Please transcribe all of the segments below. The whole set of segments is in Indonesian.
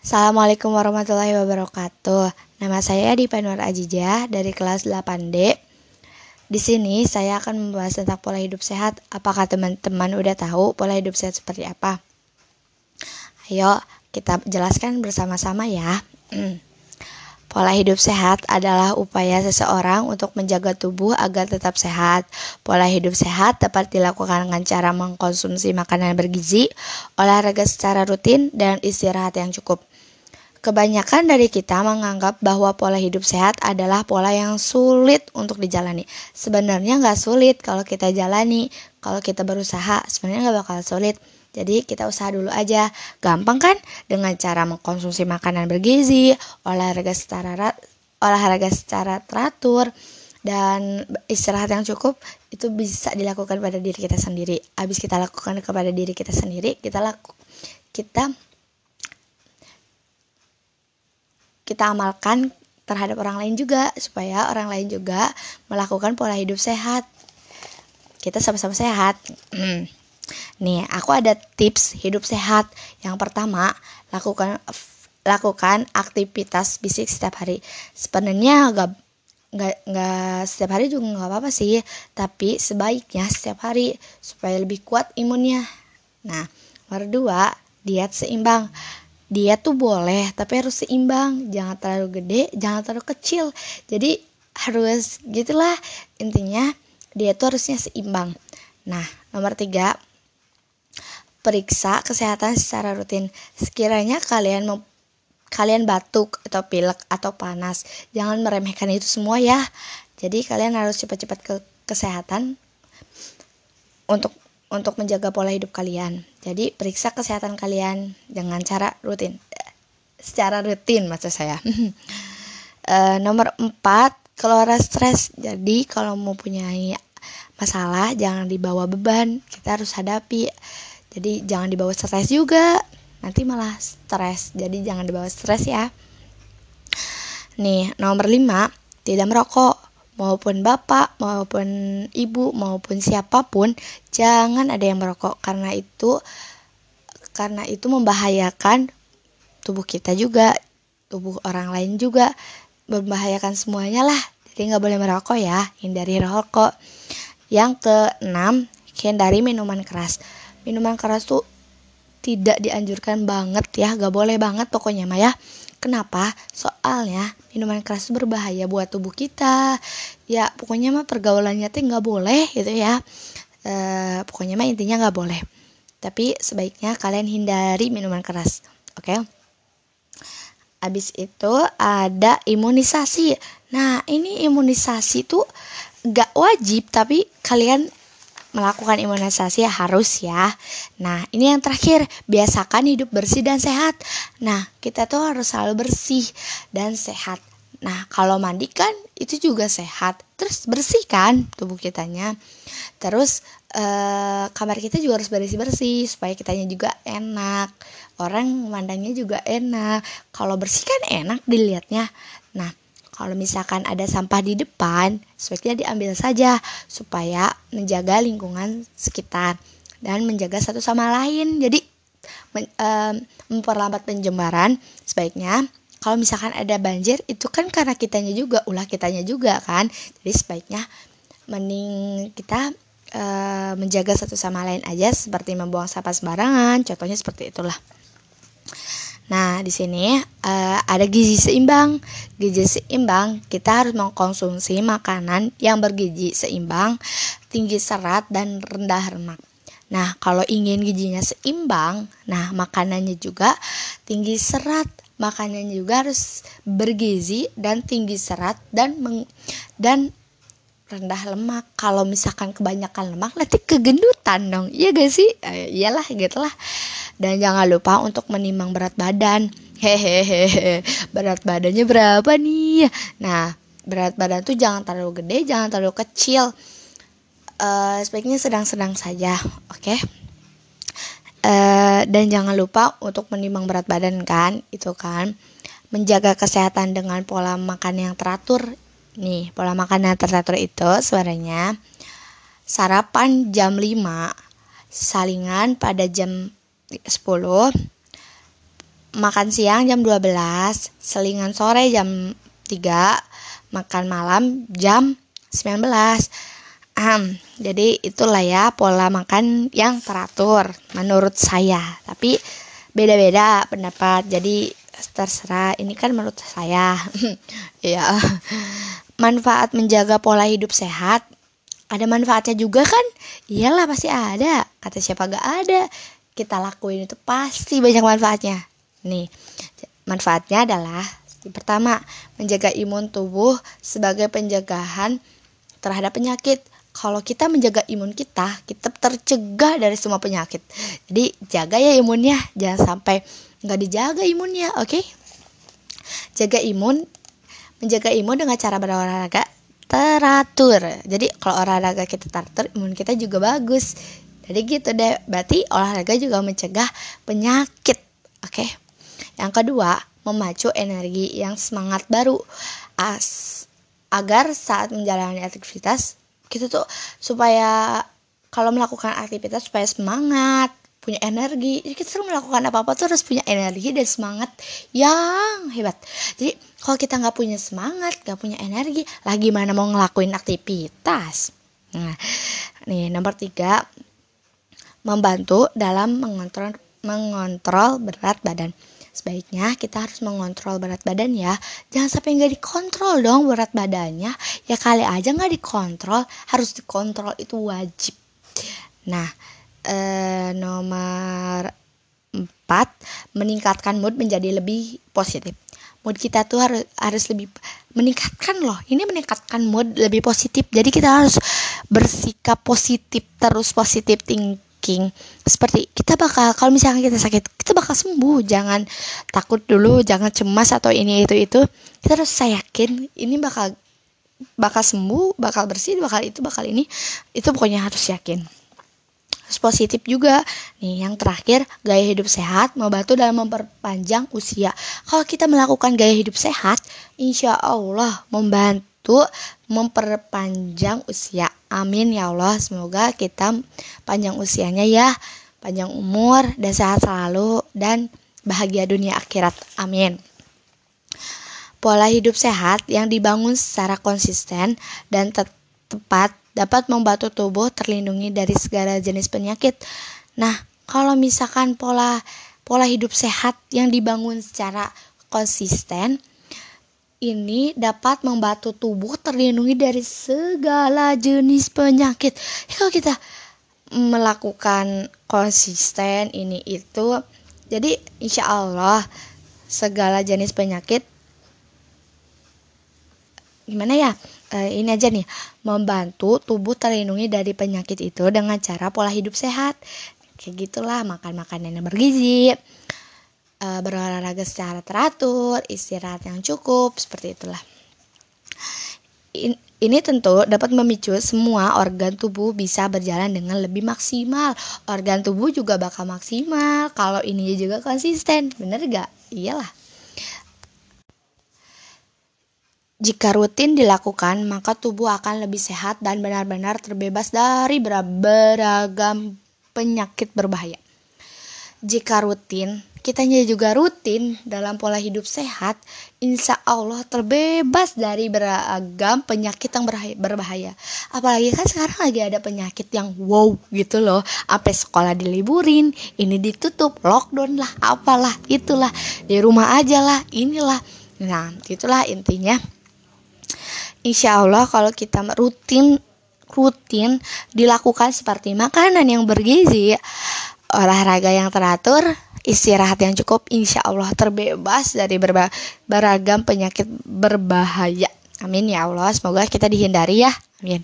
Assalamualaikum warahmatullahi wabarakatuh. Nama saya Dipa Nur Ajijah dari kelas 8D. Di sini saya akan membahas tentang pola hidup sehat. Apakah teman-teman udah tahu pola hidup sehat seperti apa? Ayo kita jelaskan bersama-sama ya. Pola hidup sehat adalah upaya seseorang untuk menjaga tubuh agar tetap sehat. Pola hidup sehat dapat dilakukan dengan cara mengkonsumsi makanan bergizi, olahraga secara rutin, dan istirahat yang cukup. Kebanyakan dari kita menganggap bahwa pola hidup sehat adalah pola yang sulit untuk dijalani. Sebenarnya nggak sulit kalau kita jalani, kalau kita berusaha, sebenarnya nggak bakal sulit. Jadi kita usaha dulu aja. Gampang kan? Dengan cara mengkonsumsi makanan bergizi, olahraga secara olahraga secara teratur dan istirahat yang cukup itu bisa dilakukan pada diri kita sendiri. Habis kita lakukan kepada diri kita sendiri, kita laku kita kita amalkan terhadap orang lain juga supaya orang lain juga melakukan pola hidup sehat. Kita sama-sama sehat. Nih, aku ada tips hidup sehat. Yang pertama, lakukan lakukan aktivitas fisik setiap hari. Sebenarnya nggak nggak nggak setiap hari juga nggak apa-apa sih, tapi sebaiknya setiap hari supaya lebih kuat imunnya. Nah, nomor dua, diet seimbang. Diet tuh boleh, tapi harus seimbang. Jangan terlalu gede, jangan terlalu kecil. Jadi harus gitulah intinya diet tuh harusnya seimbang. Nah, nomor tiga, periksa kesehatan secara rutin. Sekiranya kalian mau kalian batuk atau pilek atau panas, jangan meremehkan itu semua ya. Jadi kalian harus cepat-cepat ke kesehatan untuk untuk menjaga pola hidup kalian. Jadi periksa kesehatan kalian dengan cara rutin. Secara rutin maksud saya. e, nomor 4, keluar stres. Jadi kalau mau punya masalah jangan dibawa beban, kita harus hadapi jadi jangan dibawa stres juga nanti malah stres jadi jangan dibawa stres ya nih nomor 5 tidak merokok maupun bapak maupun ibu maupun siapa pun jangan ada yang merokok. Karena itu karena itu membahayakan tubuh kita juga tubuh orang lain juga. Membahayakan semuanya lah. Jadi nggak boleh merokok ya hindari rokok. Yang keenam hindari minuman keras. Minuman keras tuh tidak dianjurkan banget ya gak boleh banget pokoknya Maya kenapa soalnya minuman keras berbahaya buat tubuh kita ya pokoknya mah pergaulannya tuh nggak boleh gitu ya e, pokoknya mah intinya nggak boleh tapi sebaiknya kalian hindari minuman keras oke okay? Abis itu ada imunisasi. Nah, ini imunisasi tuh gak wajib, tapi kalian melakukan imunisasi harus ya. Nah, ini yang terakhir, biasakan hidup bersih dan sehat. Nah, kita tuh harus selalu bersih dan sehat. Nah, kalau mandi kan itu juga sehat. Terus bersih kan tubuh kitanya. Terus eh, kamar kita juga harus bersih-bersih supaya kitanya juga enak. Orang memandangnya juga enak. Kalau bersih kan enak dilihatnya. Nah, kalau misalkan ada sampah di depan, sebaiknya diambil saja supaya menjaga lingkungan sekitar dan menjaga satu sama lain. Jadi men, um, memperlambat penjembaran sebaiknya kalau misalkan ada banjir itu kan karena kitanya juga ulah kitanya juga kan. Jadi sebaiknya mending kita uh, menjaga satu sama lain aja seperti membuang sampah sembarangan, contohnya seperti itulah. Nah, di sini uh, ada gizi seimbang. Gizi seimbang, kita harus mengkonsumsi makanan yang bergizi seimbang, tinggi serat dan rendah lemak. Nah, kalau ingin gizinya seimbang, nah makanannya juga tinggi serat. Makanannya juga harus bergizi dan tinggi serat dan meng, dan rendah lemak. Kalau misalkan kebanyakan lemak nanti kegendutan dong. Iya gak sih? Eh, iyalah gitu lah. Dan jangan lupa untuk menimbang berat badan. Hehehe. Berat badannya berapa nih? Nah, berat badan tuh jangan terlalu gede, jangan terlalu kecil. Uh, sebaiknya sedang-sedang saja, oke? Okay? Uh, dan jangan lupa untuk menimbang berat badan kan, itu kan menjaga kesehatan dengan pola makan yang teratur Nih, pola makan yang teratur itu suaranya sarapan jam 5, salingan pada jam 10, makan siang jam 12, selingan sore jam 3, makan malam jam 19. Um, jadi itulah ya pola makan yang teratur menurut saya. Tapi beda-beda pendapat. Jadi terserah. Ini kan menurut saya. ya. Manfaat menjaga pola hidup sehat ada manfaatnya juga kan? Iyalah pasti ada. Kata siapa gak ada. Kita lakuin itu pasti banyak manfaatnya. Nih, manfaatnya adalah pertama, menjaga imun tubuh sebagai penjagaan terhadap penyakit. Kalau kita menjaga imun kita, kita tercegah dari semua penyakit. Jadi jaga ya imunnya, jangan sampai nggak dijaga imunnya, oke? Okay? Jaga imun, menjaga imun dengan cara berolahraga teratur. Jadi kalau olahraga kita teratur, imun kita juga bagus. Jadi gitu deh. Berarti olahraga juga mencegah penyakit, oke? Okay? Yang kedua, memacu energi yang semangat baru. As agar saat menjalani aktivitas kita tuh supaya kalau melakukan aktivitas supaya semangat punya energi jadi kita selalu melakukan apa apa tuh harus punya energi dan semangat yang hebat jadi kalau kita nggak punya semangat nggak punya energi lagi mana mau ngelakuin aktivitas nah nih nomor tiga membantu dalam mengontrol mengontrol berat badan Sebaiknya kita harus mengontrol berat badan ya. Jangan sampai nggak dikontrol dong berat badannya. Ya kali aja nggak dikontrol, harus dikontrol itu wajib. Nah, eh, nomor 4 meningkatkan mood menjadi lebih positif. Mood kita tuh harus harus lebih meningkatkan loh. Ini meningkatkan mood lebih positif. Jadi kita harus bersikap positif terus positif thinking seperti kita bakal kalau misalnya kita sakit kita bakal sembuh jangan takut dulu jangan cemas atau ini itu itu kita harus saya yakin ini bakal bakal sembuh bakal bersih bakal itu bakal ini itu pokoknya harus yakin harus positif juga nih yang terakhir gaya hidup sehat membantu dalam memperpanjang usia kalau kita melakukan gaya hidup sehat insya Allah membantu memperpanjang usia Amin ya Allah, semoga kita panjang usianya ya, panjang umur dan sehat selalu dan bahagia dunia akhirat. Amin. Pola hidup sehat yang dibangun secara konsisten dan te tepat dapat membantu tubuh terlindungi dari segala jenis penyakit. Nah, kalau misalkan pola pola hidup sehat yang dibangun secara konsisten ini dapat membantu tubuh terlindungi dari segala jenis penyakit. Ya, kalau kita melakukan konsisten ini itu, jadi insya Allah segala jenis penyakit gimana ya e, ini aja nih membantu tubuh terlindungi dari penyakit itu dengan cara pola hidup sehat kayak gitulah makan makanan yang bergizi uh, berolahraga secara teratur, istirahat yang cukup, seperti itulah. In, ini tentu dapat memicu semua organ tubuh bisa berjalan dengan lebih maksimal. Organ tubuh juga bakal maksimal kalau ini juga konsisten, bener gak? Iyalah. Jika rutin dilakukan, maka tubuh akan lebih sehat dan benar-benar terbebas dari beragam penyakit berbahaya. Jika rutin kitanya juga rutin dalam pola hidup sehat, insya Allah terbebas dari beragam penyakit yang berbahaya. Apalagi kan sekarang lagi ada penyakit yang wow gitu loh, apa sekolah diliburin, ini ditutup, lockdown lah, apalah, itulah, di rumah aja lah, inilah. Nah, itulah intinya. Insya Allah kalau kita rutin rutin dilakukan seperti makanan yang bergizi, olahraga yang teratur, istirahat yang cukup, insya Allah terbebas dari beragam penyakit berbahaya. Amin ya Allah, semoga kita dihindari ya. Amin.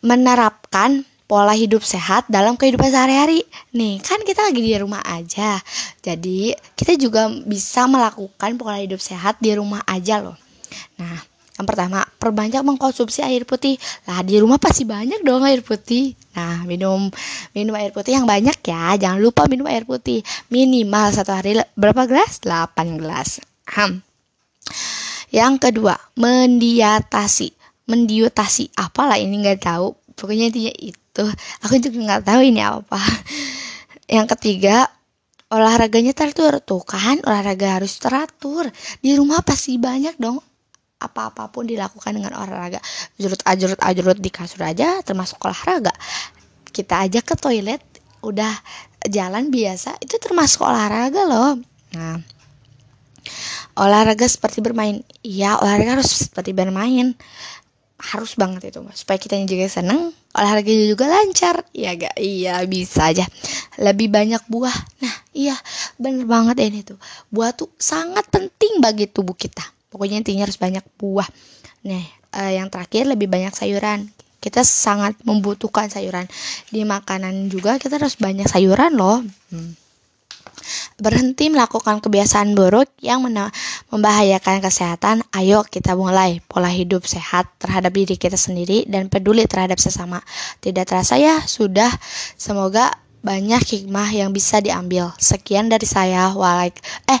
Menerapkan pola hidup sehat dalam kehidupan sehari-hari. Nih, kan kita lagi di rumah aja. Jadi, kita juga bisa melakukan pola hidup sehat di rumah aja loh. Nah, yang pertama, perbanyak mengkonsumsi air putih. Lah, di rumah pasti banyak dong air putih. Nah, minum minum air putih yang banyak ya. Jangan lupa minum air putih. Minimal satu hari berapa gelas? 8 gelas. Hmm. Yang kedua, mendiatasi. Mendiutasi. Apalah ini nggak tahu. Pokoknya intinya itu. Aku juga nggak tahu ini apa. Yang ketiga, olahraganya teratur tuh kan olahraga harus teratur di rumah pasti banyak dong apa-apapun dilakukan dengan olahraga. Jurut ajurut ajurut di kasur aja termasuk olahraga. Kita aja ke toilet udah jalan biasa itu termasuk olahraga loh. Nah olahraga seperti bermain. Iya olahraga harus seperti bermain. Harus banget itu supaya kita juga seneng olahraga juga lancar. Ya gak? Iya bisa aja. Lebih banyak buah. Nah iya bener banget ini tuh. Buah tuh sangat penting bagi tubuh kita pokoknya intinya harus banyak buah. Nih uh, yang terakhir lebih banyak sayuran. Kita sangat membutuhkan sayuran. Di makanan juga kita harus banyak sayuran loh. Hmm. berhenti melakukan kebiasaan buruk yang membahayakan kesehatan. Ayo kita mulai. Pola hidup sehat terhadap diri kita sendiri dan peduli terhadap sesama. Tidak terasa ya sudah. Semoga banyak hikmah yang bisa diambil. Sekian dari saya. Walaik eh